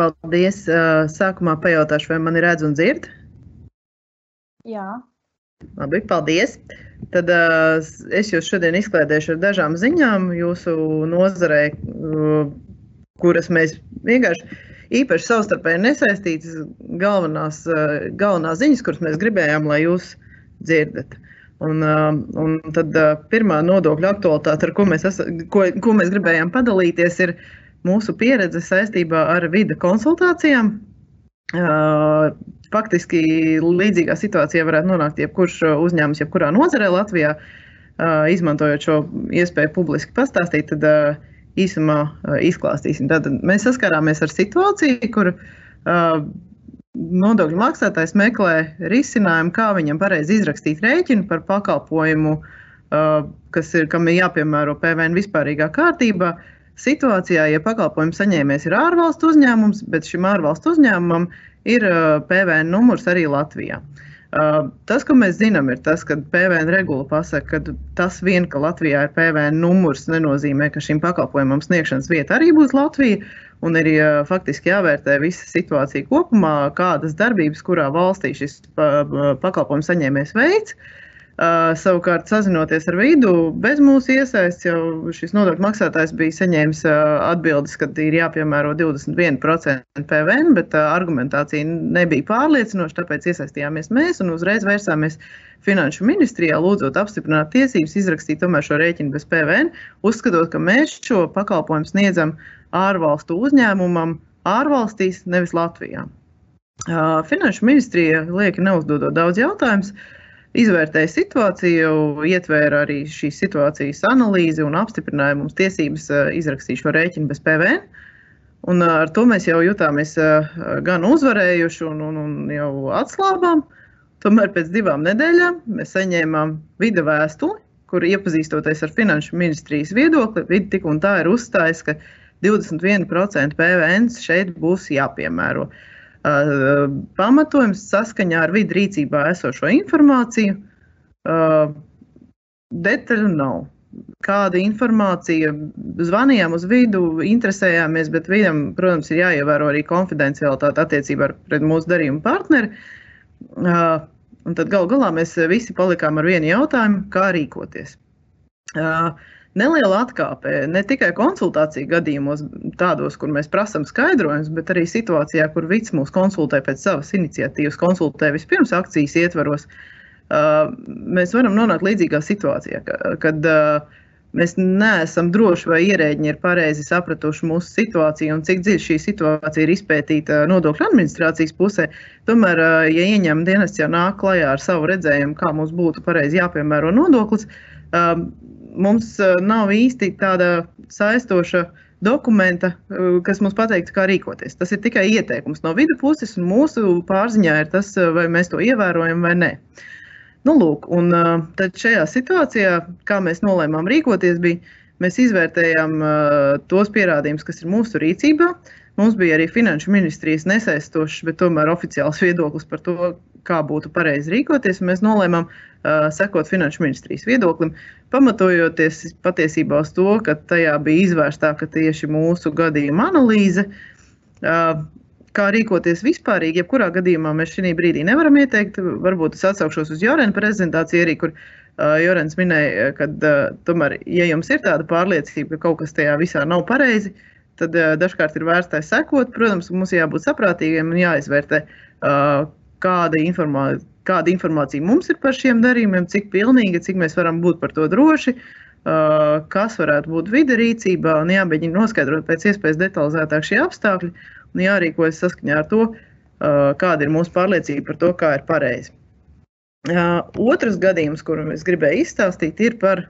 Paldies. Sākumā pajautāšu, vai mani redz un dzird? Jā. Labi, paldies. Tad uh, es jūs šodien izklaidēšu ar dažām ziņām jūsu nozarē, uh, kuras mēs vienkārši īpaši savstarpēji nesaistītas galvenās, uh, galvenās ziņas, kuras mēs gribējām, lai jūs dzirdat. Un, uh, un tad uh, pirmā nodokļu aktualitāte, ar ko mēs, esa, ko, ko mēs gribējām padalīties, ir mūsu pieredze saistībā ar vida konsultācijām. Uh, faktiski līdzīgā situācijā varētu nonākt jebkurš uzņēmums, jebkurā nozarē Latvijā, izmantojot šo iespēju publiski pastāstīt. Tad, īsumā izklāstīsim. Tad mēs saskarāmies ar situāciju, kur uh, nodokļu maksātājs meklē risinājumu, kā viņam pareizi izrakstīt rēķinu par pakalpojumu, uh, kas ir, kam ir jāpiemēro PVN vispārīgā kārtībā. Situācijā, ja pakalpojumu saņēmējs ir ārvalstu uzņēmums, bet šim ārvalstu uzņēmumam ir uh, PVN numurs arī Latvijā. Uh, tas, ko mēs zinām, ir tas, ka PVN regula pasaka, ka tas vien, ka Latvijā ir PVN numurs, nenozīmē, ka šim pakalpojumam sniegšanas vieta arī būs Latvija. Un ir uh, faktiski jāvērtē visa situācija kopumā, kādas darbības, kurā valstī šis pakalpojums saņēmējs veids. Uh, savukārt, sazinoties ar vidu, bez mūsu iesaistes, jau šis nodokļu maksātājs bija saņēmis atbildes, ka ir jāpiemēro 21% PVN, bet argumentācija nebija pārliecinoša, tāpēc iesaistījāmies mēs un uzreiz vērsāmies Finanšu ministrijā, lūdzot apstiprināt tiesības izrakstīt tomēr šo rēķinu bez PVN, uzskatot, ka mēs šo pakalpojumu sniedzam ārvalstu uzņēmumam ārvalstīs, nevis Latvijā. Finanšu ministrija lieki neuzdodot daudz jautājumus izvērtēja situāciju, ietvēra arī šīs situācijas analīzi un apstiprināja mums tiesības eh, izrakstīt šo rēķinu bez PVN. Un eh, ar to mēs jau jutāmies eh, gan uzvarējuši un, un, un jau atslābām. Tomēr pēc divām nedēļām mēs saņēmām vidu vēstuli, kur iepazīstoties ar finanšu ministrijas viedokli, vidi tik un tā ir uzstājis, ka 21% PVN šeit būs jāpiemēro. Uh, pamatojums saskaņā ar vidu rīcībā esošo informāciju. Detaļu nav. Kāda informācija zvanījām uz vidu, interesējāmies, bet vidam, protams, ir jāievēro arī konfidencialitāte attiecībā pret mūsu darījumu partneri. Un tad gal galā mēs visi palikām ar vienu jautājumu, kā rīkoties. Uh, neliela atkāpe ne tikai konsultāciju gadījumos, tādos, kur mēs prasām skaidrojumus, bet arī situācijā, kur Vits mūs konsultē pēc savas iniciatīvas, konsultē vispirms akcijas ietvaros. Uh, mēs varam nonākt līdzīgā situācijā, kad uh, mēs neesam droši, vai ierēģiņi ir pareizi sapratuši mūsu situāciju un cik dziļi šī situācija ir izpētīta nodokļu administrācijas pusē. Tomēr, uh, ja ieņēmuma dienests jau nāk klajā ar savu redzējumu, kā mums būtu pareizi jāpiemēro nodoklis, mums eh, nav īsti tāda saistoša dokumenta, eh, kas mums pateiktu, kā rīkoties. Tas ir tikai ieteikums no vidu puses, un mūsu pārziņā ir tas, eh, vai mēs to ievērojam vai nē. Nu, lūk, un tad šajā situācijā, kā mēs nolēmām rīkoties, bija, mēs izvērtējām tos pierādījumus, kas ir mūsu rīcībā. Mums bija arī finanšu ministrijas nesaistošs, bet tomēr oficiāls viedoklis par to, kā būtu pareizi rīkoties. Mēs nolēmām uh, sekot finanšu ministrijas viedoklim, pamatojoties patiesībā uz to, ka tajā bija izvērstāka tieši mūsu gadījuma analīze. Uh, kā rīkoties vispārīgi, jebkurā gadījumā mēs šī brīdī nevaram ieteikt. Varbūt es atsaukšos uz Jorēna prezentāciju, arī, kur uh, Jorēns minēja, ka uh, tomēr, ja jums ir tāda pārliecība, ka kaut kas tajā visā nav pareizi, tad uh, dažkārt ir vērts sekot. Protams, mums jābūt saprātīgiem un jāizvērtē, uh, kāda, informā, kāda informācija mums ir par šiem darījumiem, cik pilnīga, cik mēs varam būt par to droši, uh, kas varētu būt vide rīcībā, un jāmēģina noskaidrot pēc iespējas detalizētāk šie apstākļi, un jārīkojas saskaņā ar to, uh, kāda ir mūsu pārliecība par to, kā ir pareizi. Uh, otrs gadījums, kuru es gribēju izstāstīt, ir par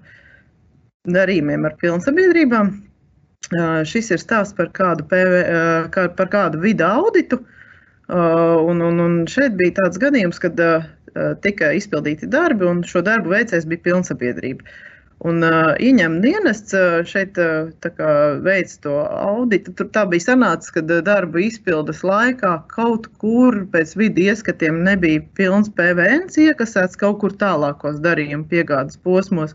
darījumiem ar pilnsabiedrībām. Šis ir stāsts par kādu, PV, par kādu vidu auditu, un, un, un šeit bija tāds gadījums, kad uh, uh, tika izpildīti darbi, un šo darbu veicējs bija pilnsabiedrība. Un uh, ieņēmuma dienests šeit veids to auditu. Tur tā bija sanācis, ka darba izpildes laikā kaut kur pēc vidi ieskatiem nebija pilns PVN iekasēts kaut kur tālākos darījuma piegādes posmos.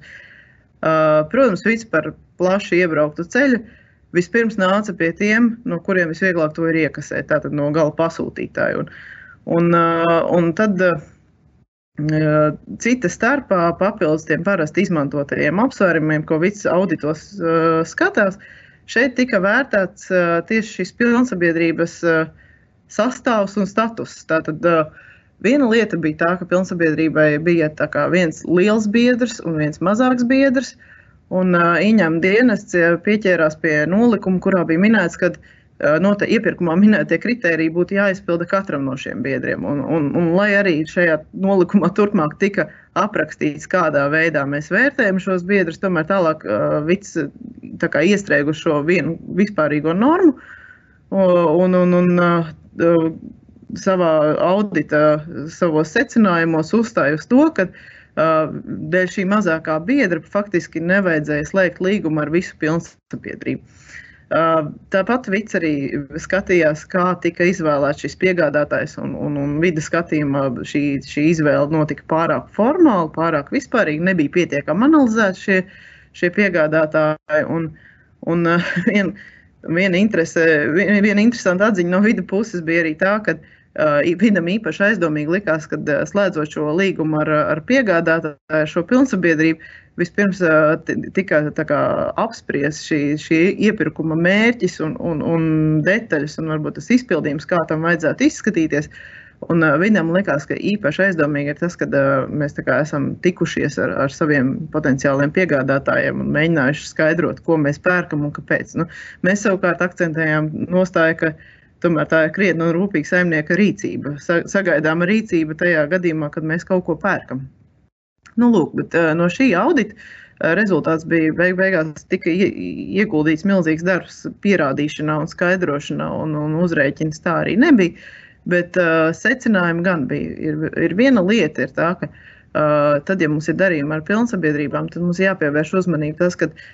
Uh, protams, viss par plaši iebrauktu ceļu. Vispirms nāca pie tiem, no kuriem visvieglāk to ir iekasēt, tātad no gala pasūtītāja. Un, un, un tad cita starpā papildus tiem parasti izmantotajiem apsvērumiem, ko visi auditos skatās, šeit tika vērtēts tieši šīs pilnsabiedrības sastāvs un status. Tātad, Viena lieta bija tā, ka pilnsabiedrībai bija viens liels biedrs un viens mazāks biedrs. Uh, Un uh, ieņēmuma dienests pieķērās pie nolikuma, kurā bija minēts, ka uh, note, iepirkumā minētie kriteriji būtu jāizpilda katram no šiem biedriem. Un, un, un lai arī šajā nolikumā turpmāk tika aprakstīts, kādā veidā mēs vērtējam šos biedrus, tomēr tālāk uh, viss iestrēgu šo vienu vispārīgo normu. Un, un, un, uh, savā audita, savos secinājumos uzstāju uz to, ka uh, dēļ šī mazākā biedra faktiski nevajadzēja slēgt līgumu ar visu pilnsabiedrību. Tāpat Vits arī skatījās, kā tika izvēlēts šis piegādātājs, un, un, un vidas skatījumā šī, šī izvēle notika pārāk formāli, pārāk vispārīgi, nebija pietiekami analizēti šie, šie piegādātāji. Un, un vien, viena, interese, viena interesanta atziņa no vidu puses bija arī tā, ka uh, Vidam īpaši aizdomīgi likās, ka uh, slēdzot šo līgumu ar, ar piegādātāju, šo pilnsabiedrību, vispirms tika apspriests šī, šī iepirkuma mērķis un, un, un detaļas, un varbūt tas izpildījums, kā tam vajadzētu izskatīties. Un viņam likās, ka īpaši aizdomīgi ir tas, ka mēs esam tikušies ar, ar saviem potenciāliem piegādātājiem un mēģinājuši skaidrot, ko mēs pērkam un kāpēc. Nu, mēs savukārt akcentējām nostāju, ka Tomēr tā ir krietni un rūpīga saimnieka rīcība. Sagaidāma rīcība tajā gadījumā, kad mēs kaut ko pērkam. Nu, lūk, bet, uh, no šī audita uh, rezultāts bija beig beigās tika ieguldīts milzīgs darbs pierādīšanā un skaidrošanā, un, un uzrēķins tā arī nebija. Bet uh, secinājumi gan bija. Ir, ir viena lieta, ir tā, ka uh, tad, ja mums ir darījumi ar pilnsabiedrībām, tad mums jāpievērš uzmanība tas, ka uh,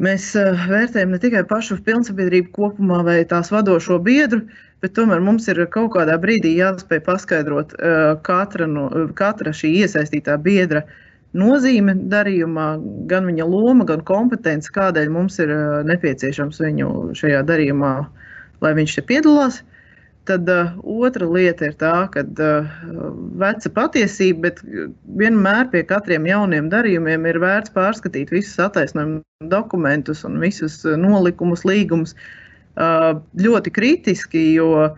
Mēs uh, vērtējam ne tikai pašu pilnsabīdrību kopumā vai tās vadošo biedru, bet tomēr mums ir kaut kādā brīdī jāspēj paskaidrot uh, katra, no, katra šī iesaistītā biedra nozīme darījumā, gan viņa loma, gan kompetence, kādēļ mums ir uh, nepieciešams viņu šajā darījumā, lai viņš te piedalās. Tad uh, otra lieta ir tā, ka uh, veca patiesība, bet vienmēr pie katriem jauniem darījumiem ir vērts pārskatīt visus attaisnojumu dokumentus un visus nolikumus, līgumus uh, ļoti kritiski, jo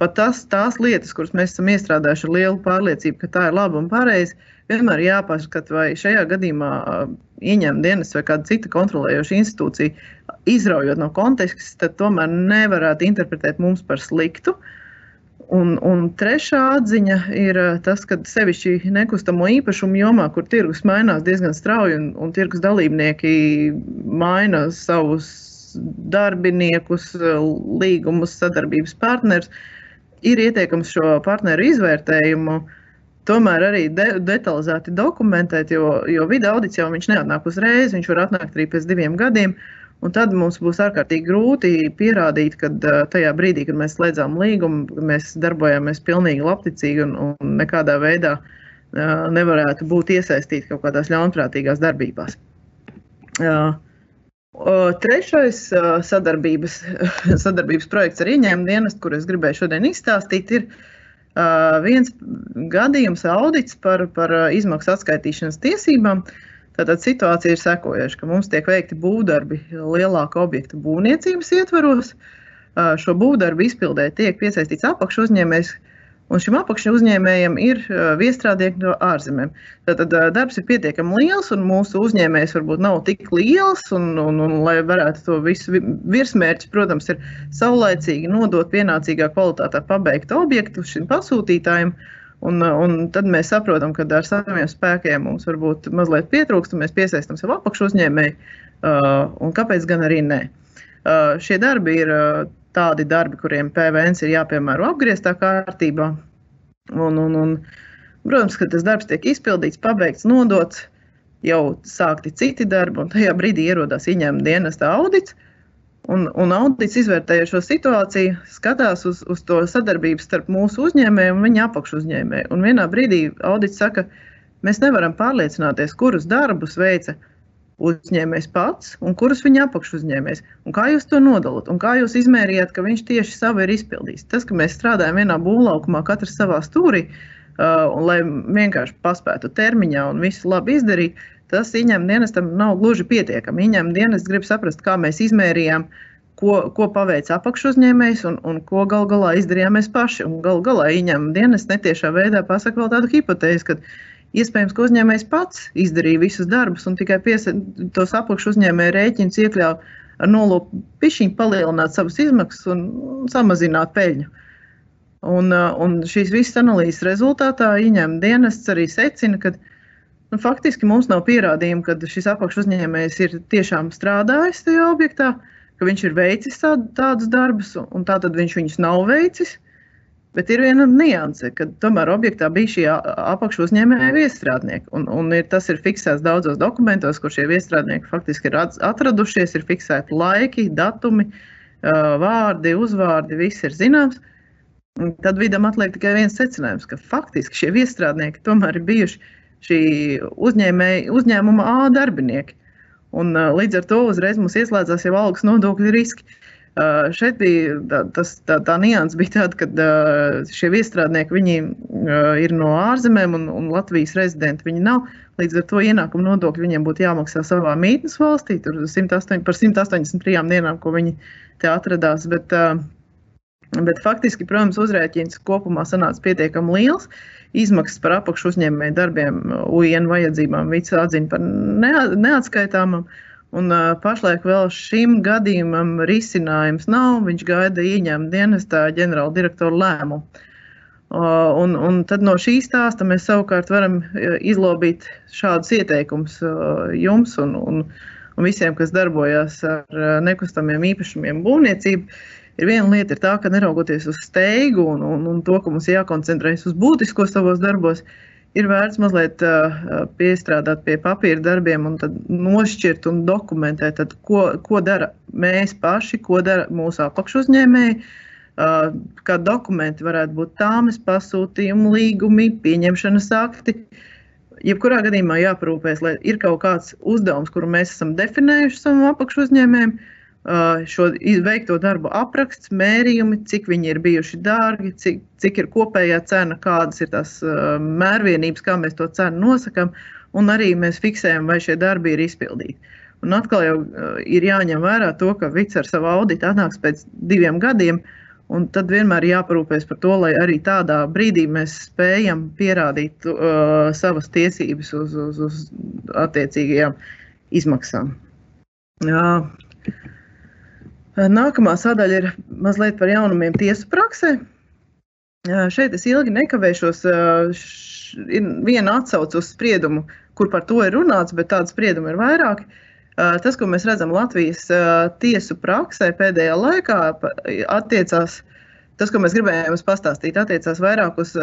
pat tas, tās lietas, kuras mēs esam iestrādājuši ar lielu pārliecību, ka tā ir laba un pareiza, vienmēr jāpaskata, vai šajā gadījumā ieņēmuma dienas vai kāda cita kontrolējoša institūcija, izraujot no konteksta, tad tomēr nevarētu interpretēt mums par sliktu. Un, un trešā atziņa ir tas, ka sevišķi nekustamo īpašumu jomā, kur tirgus mainās diezgan strauji un, un tirgus dalībnieki maina savus darbiniekus, līgumus, sadarbības partnerus, ir ieteikams šo partneru izvērtējumu uh, tomēr arī de, detalizēti dokumentēt, jo, jo video audits jau neatnāk uzreiz, viņš var atnākt arī pēc diviem gadiem. Un tad mums būs ārkārtīgi grūti pierādīt, ka tajā brīdī, kad mēs slēdzām līgumu, mēs darbojāmies pilnīgi labticīgi un, un nekādā veidā nevarētu būt iesaistīti kaut kādās ļaunprātīgās darbībās. Trešais sadarbības, sadarbības projekts ar ieņēmumu dienestu, kur es gribēju šodien izstāstīt, ir uh, Uh, viens gadījums audits par, par izmaksu atskaitīšanas tiesībām. Tātad situācija ir sekojoša, ka mums tiek veikti būvdarbi lielāka objekta būvniecības ietvaros. Uh, šo būvdarbu izpildē tiek piesaistīts apakšu uzņēmējs, Un šim apakšu uzņēmējam ir viestrādnieki no ārzemēm. Tātad darbs ir pietiekami liels, un mūsu uzņēmējs varbūt nav tik liels. Un, un, un, lai varētu to visu virsmērķi, protams, ir saulēcīgi nodot pienācīgā kvalitātē pabeigtu objektu šim pasūtītājiem. Un, un tad mēs saprotam, ka ar saviem spēkiem mums varbūt mazliet pietrūkst, un mēs piesaistām savu apakšu uzņēmēju. Uh, kāpēc gan arī nē? Uh, šie darbi ir uh, tādi darbi, kuriem PVN ir jāpiemēro apgrieztā kārtībā. Un, un, un, protams, ka tas darbs tiek izpildīts, pabeigts, nodots, jau sākti citi darbi, un tajā brīdī ierodās ieņēmuma dienesta audits. Un, un audits izvērtēja šo situāciju, skatās uz, uz to sadarbību starp mūsu uzņēmēju un viņa apakšuzņēmēju. Un vienā brīdī audits saka, mēs nevaram pārliecināties, kurus darbus veica uzņēmējs pats un kurus viņa apakšuzņēmējs. Un kā jūs to nodalāt? Un kā jūs izmērījāt, ka viņš tieši savu ir izpildījis? Tas, ka mēs strādājam vienā būvlaukumā, katrs savā stūrī, uh, un lai vienkārši paspētu termiņā un visu labi izdarīt, tas ieņem dienestam nav gluži pietiekami. Ieņem dienas grib saprast, kā mēs izmērījām, ko, ko paveica apakšuzņēmējs un, un ko gal galā izdarījām mēs paši. Un gal galā ieņem dienas netiešā veidā pasaka vēl tādu hipotēzi, ka Iespējams, ka uzņēmējs pats izdarīja visus darbus un tikai piesa, tos apakšu uzņēmēju rēķinus iekļāva ar nolūku pišķiņu palielināt savas izmaksas un samazināt peļņu. Un, uh, un šīs visas analīzes rezultātā ieņem dienests arī secina, ka nu, faktiski mums nav pierādījumu, ka šis apakšu uzņēmējs ir tiešām strādājis tajā objektā, ka viņš ir veicis tādus darbus, un tātad viņš viņus nav veicis. Bet ir viena nianse, ka tomēr objektā bija šie apakšu uzņēmēji viestrādnieki. Un, un ir, tas ir fiksēts daudzos dokumentos, kur šie viestrādnieki faktiski ir atradušies, ir fiksēti laiki, datumi, vārdi, uzvārdi, viss ir zināms. Tad vidam atliek tikai viens secinājums, ka faktiski šie viestrādnieki tomēr ir bijuši šī uzņēmuma A darbinieki. Un, līdz ar to uzreiz mums ieslēdzās jau algas nodokļu riski. Uh, šeit bija tā, tas, tā, tā nianses, bija tāda, ka uh, šie viestrādnieki viņi, uh, ir no ārzemēm un, un Latvijas rezidenti viņi nav. Līdz ar to ienākumu nodokļu viņiem būtu jāmaksā savā mītnes valstī, tur 108, par 183 dienām, ko viņi te atradās. Bet, bet faktiski, protams, uzrēķins kopumā sanāca pietiekami liels. Izmaksas par apakšu uzņēmēju darbiem UN vajadzībām vica atzina par neatskaitāmam. Uh, Un, uh, pašlaik vēl šim gadījumam risinājums nav. Viņš gaida ieņēmuma dienestā ģenerāla direktora lēmumu. Uh, un, un tad no šī stāsta mēs savukārt varam izlobīt šādus ieteikumus uh, jums un, un, un visiem, kas darbojas ar nekustamiem īpašumiem būvniecību. Ir viena lieta, ir tā, ka neraugoties uz steigu un, un, un to, ka mums jākoncentrējas uz būtisko savos darbos, uh, ir vērts mazliet uh, piestrādāt pie papīra darbiem un nošķirt un dokumentēt, tad, ko, ko dara mēs paši, ko dara mūsu apakšuzņēmēji. Uh, kā dokumenti varētu būt tāmas, pasūtījumi, līgumi, pieņemšanas akti. Jebkurā gadījumā jāparūpēs, lai ir kaut kāds uzdevums, kuru mēs esam definējuši savam apakšuzņēmējiem, uh, šo veikto darbu apraksts, mērījumi, cik viņi ir bijuši dārgi, cik, cik ir kopējā cena, kādas ir tās mērvienības, kā mēs to cenu nosakām, un arī mēs fiksējam, vai šie darbi ir izpildīti. Un atkal jau ir jāņem vērā to, ka Vits ar savu auditu atnāks pēc diviem gadiem, un tad vienmēr jāparūpēs par to, lai arī tādā brīdī mēs spējam pierādīt uh, savas tiesības uz, uz, uz attiecīgajām izmaksām. Jā. Nākamā sadaļa ir mazliet par jaunumiem tiesu praksē. Šeit es ilgi nekavēšos. Ir viena atsauce uz spriedumu, kur par to ir runāts, bet tādu spriedumu ir vairāk. Tas, ko mēs redzam Latvijas tiesu praksē pēdējā laikā, attiecās, tas, ko mēs gribējām pastāstīt, attiecās vairāk uz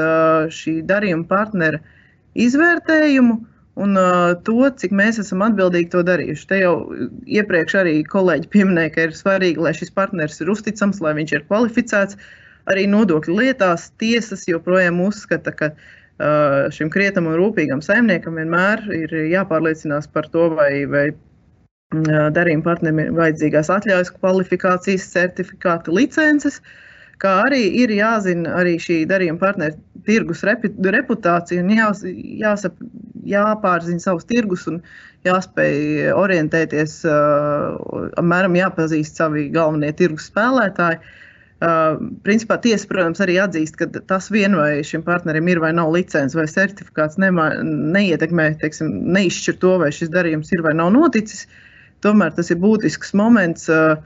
šī darījuma partnera izvērtējumu un uh, to, cik mēs esam atbildīgi to darījuši. Te jau iepriekš arī kolēģi pieminēja, ka ir svarīgi, lai šis partners ir uzticams, lai viņš ir kvalificēts. Arī nodokļu lietās tiesas joprojām uzskata, ka uh, šim krietam un rūpīgam saimniekam vienmēr ir jāpārliecinās par to, vai, vai uh, darījuma partnerim ir vajadzīgās atļaujas, kvalifikācijas, certifikāti, licences. Kā arī ir jāzina arī šī darījuma partneru tirgus reputācija un jās, jāsap, jāpārzina savus tirgus un jāspēj orientēties, uh, apmēram jāpazīst savi galvenie tirgus spēlētāji. Uh, principā tiesa, protams, arī atzīst, ka tas vien vai šim partnerim ir vai nav licence vai certifikāts, nema, neietekmē, teiksim, neizšķir to, vai šis darījums ir vai nav noticis. Tomēr tas ir būtisks moments. Uh,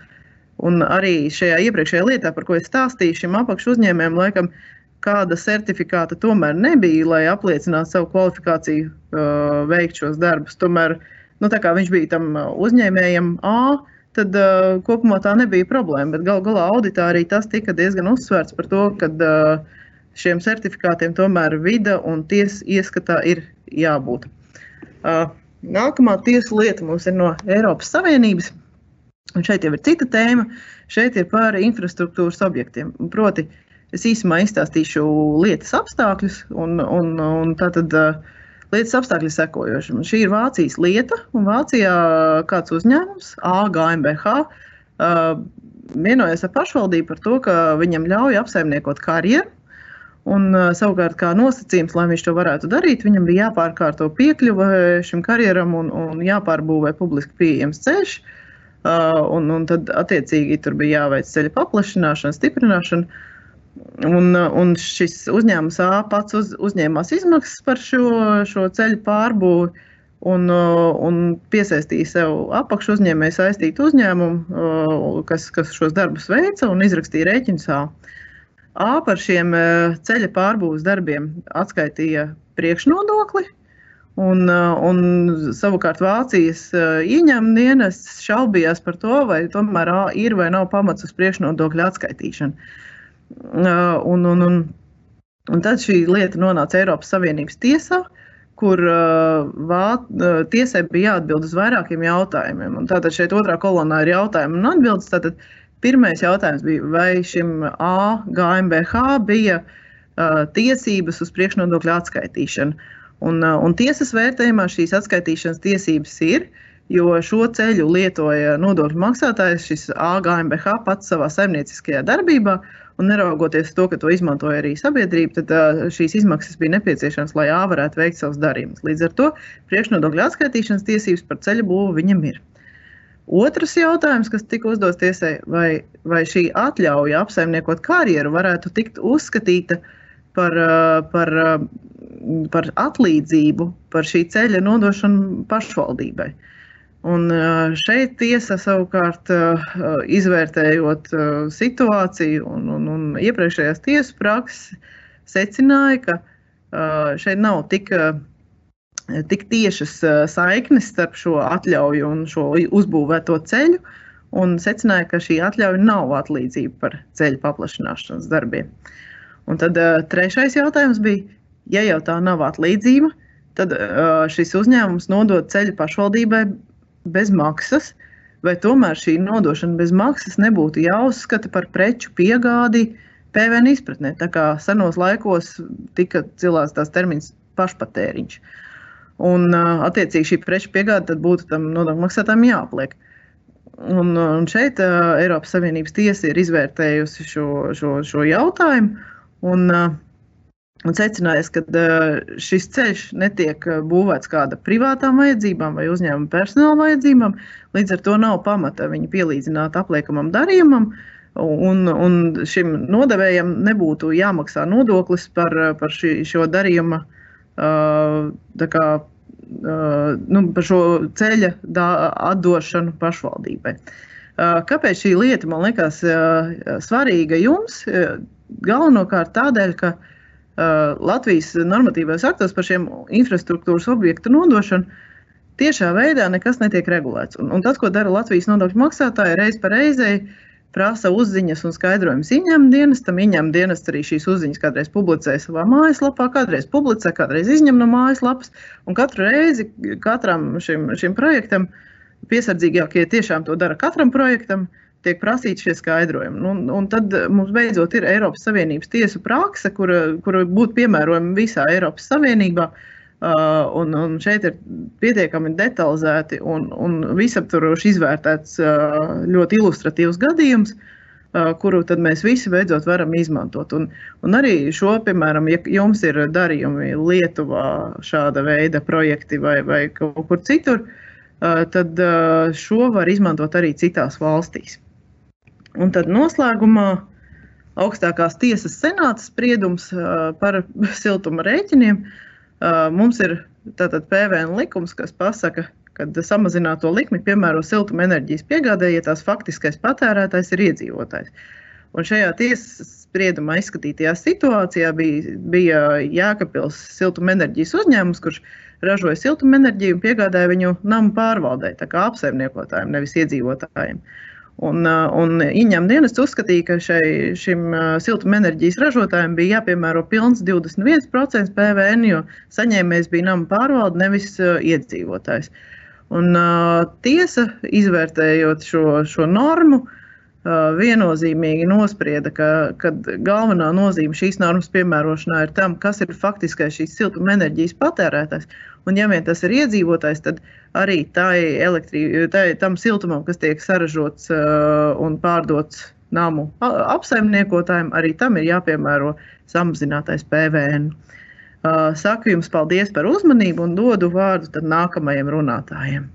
un arī šajā iepriekšējā lietā, par ko es stāstīju, šim apakšu uzņēmējam, laikam, kāda certifikāta tomēr nebija, lai apliecinātu savu kvalifikāciju uh, veikt šos darbus. Tomēr, nu, viņš bija tam uh, uzņēmējam A, tad uh, kopumā tā nebija problēma. Bet gal galā auditā arī tas tika diezgan uzsvērts par to, ka uh, šiem certifikātiem tomēr vida un tiesas ieskatā ir jābūt. Uh, nākamā tiesu lieta mums ir no Eiropas Savienības. Un šeit jau ir cita tēma. Šeit ir par infrastruktūras objektiem. Proti, uh, Es īsumā izstāstīšu lietas apstākļus, un, un, un tātad Lietas apstākļi sekojoši. Šī ir Vācijas lieta, un Vācijā kāds uzņēmums, AGMBH, vienojas ar pašvaldību par to, ka viņam ļauj apsaimniekot karjeru. Un, savukārt, kā nosacījums, lai viņš to varētu darīt, viņam bija jāpārkārto piekļuve šim karjeram un, un jāpārbūvē publiski pieejams ceļš. Un, un tad, attiecīgi, tur bija jāveic ceļa paplašināšana, stiprināšana. Un, un šis uzņēmums A pats uz, uzņēmās izmaksas par šo, šo ceļu pārbūvi un, un piesaistīja sev apakšu uzņēmēju saistītu uzņēmumu, kas, kas šos darbus veica un izrakstīja rēķinus A. A par šiem ceļa pārbūves darbiem atskaitīja priekšnodokli, Un, un savukārt Vācijas ieņēmuma dienests šaubījās par to, vai tomēr ir vai nav pamats uz priekšnodokļu atskaitīšanu. Un, un, un, un tad šī lieta nonāca Eiropas Savienības tiesā, kur vā, tiesai bija jāatbild uz vairākiem jautājumiem. Un tātad šeit otrā kolonā ir jautājumi un atbildes. Tātad pirmais jautājums bija, vai šim A, GMBH bija uh, tiesības uz priekšnodokļu atskaitīšanu. Un, un tiesas vērtējumā šīs atskaitīšanas tiesības ir, jo šo ceļu lietoja nodokļu maksātājs, šis AGMBH pats savā saimnieciskajā darbībā. Un neraugoties to, ka to izmantoja arī sabiedrība, tad šīs izmaksas bija nepieciešamas, lai A varētu veikt savus darījumus. Līdz ar to priekšnodokļu atskaitīšanas tiesības par ceļu būvu viņam ir. Otrs jautājums, kas tika uzdots tiesai, vai, vai šī atļauja apsaimniekot karjeru varētu tikt uzskatīta par, par, par atlīdzību par šī ceļa nodošanu pašvaldībai. Uh, Un šeit tiesa savukārt izvērtējot situāciju un, un, un iepriekšējās tiesu prakses, secināja, ka šeit nav tik, tik tiešas saiknes starp šo atļauju un šo uzbūvēto ceļu, un secināja, ka šī atļauja nav atlīdzība par ceļu paplašināšanas darbiem. Un tad trešais jautājums bija, ja jau tā nav atlīdzība, tad šis uzņēmums nodod ceļu pašvaldībai bez maksas, vai tomēr šī nodošana bez maksas nebūtu jāuzskata par preču piegādi PVN izpratnē. Tā kā senos laikos tika cilāts tās termins pašpatēriņš. Un, attiecīgi, šī preču piegāde būtu tam nodokļu maksātājiem jāpliek. Un, un šeit uh, Eiropas Savienības tiesa ir izvērtējusi šo, šo, šo jautājumu. Un, uh, un secinājis, ka šis ceļš netiek būvēts kāda privātām vajadzībām vai uzņēmuma personāla vajadzībām. Līdz ar to nav pamata viņu pielīdzināt apliekamam darījumam. Un, un šim nodevējam nebūtu jāmaksā nodoklis par, par šī, šo darījuma, kā, nu, par šo ceļa atdošanu pašvaldībai. Kāpēc šī lieta man liekas svarīga jums? Galvenokārt tādēļ, ka uh, Latvijas normatīvais aktos par šiem infrastruktūras objektu nodošanu tiešā veidā nekas netiek regulēts. Un, un tas, ko dara Latvijas nodokļu maksātāji, reiz pa reizei prasa uzziņas un skaidrojumus ieņēmuma dienestam. Ieņēmuma dienests arī šīs uzziņas kādreiz publicē savā mājaslapā, kādreiz publicē, kādreiz izņem no mājaslapas. Un katru reizi katram šim, šim projektam piesardzīgākie tiešām to dara katram projektam. Uh, tiek prasīti šie skaidrojumi. Nu, un tad mums beidzot ir Eiropas Savienības tiesu prakse, kura, kura būtu piemērojama visā Eiropas Savienībā. Uh, un, un šeit ir pietiekami detalizēti un, un visaptvaroši izvērtēts uh, ļoti ilustratīvs gadījums, uh, kuru mēs visi beidzot varam izmantot. Un, un arī šo, piemēram, ja jums ir darījumi Lietuvā, šāda veida projekti vai, vai kaut kur citur, tad šo var izmantot arī citās valstīs. Un tad noslēgumā augstākās tiesas senāta spriedums par siltuma rēķiniem. Mums ir tātad PVN likums, kas pasaka, ka samazināto likmi piemēro siltuma enerģijas piegādē, ja tās faktiskais patērētājs ir iedzīvotājs. Un šajā tiesas spriedumā izskatītajā situācijā bija, bija Jēkabils siltumenerģijas uzņēmums, kurš ražoja siltumenerģiju un piegādāja viņu namu pārvaldē, tā kā apsaimniekotājiem, nevis iedzīvotājiem. Uh, Un, uh, un ieņēmuma dienests uzskatīja, ka šai, šim uh, siltumenerģijas ražotājiem bija jāpiemēro pilns 21% PVN, jo saņēmējs bija nama pārvalde, nevis uh, iedzīvotājs. Un, tiesa, izvērtējot šo, šo normu, viennozīmīgi nosprieda, ka, ka galvenā nozīme šīs normas piemērošanā ir tam, kas ir faktiskais šīs siltuma enerģijas patērētājs. Un, ja vien tas ir iedzīvotājs, tad arī tai elektrī, tai, tam siltumam, kas tiek saražots un pārdots namu apsaimniekotājiem, arī tam ir jāpiemēro samazinātais PVN. Saku jums paldies par uzmanību un dodu vārdu nākamajiem runātājiem.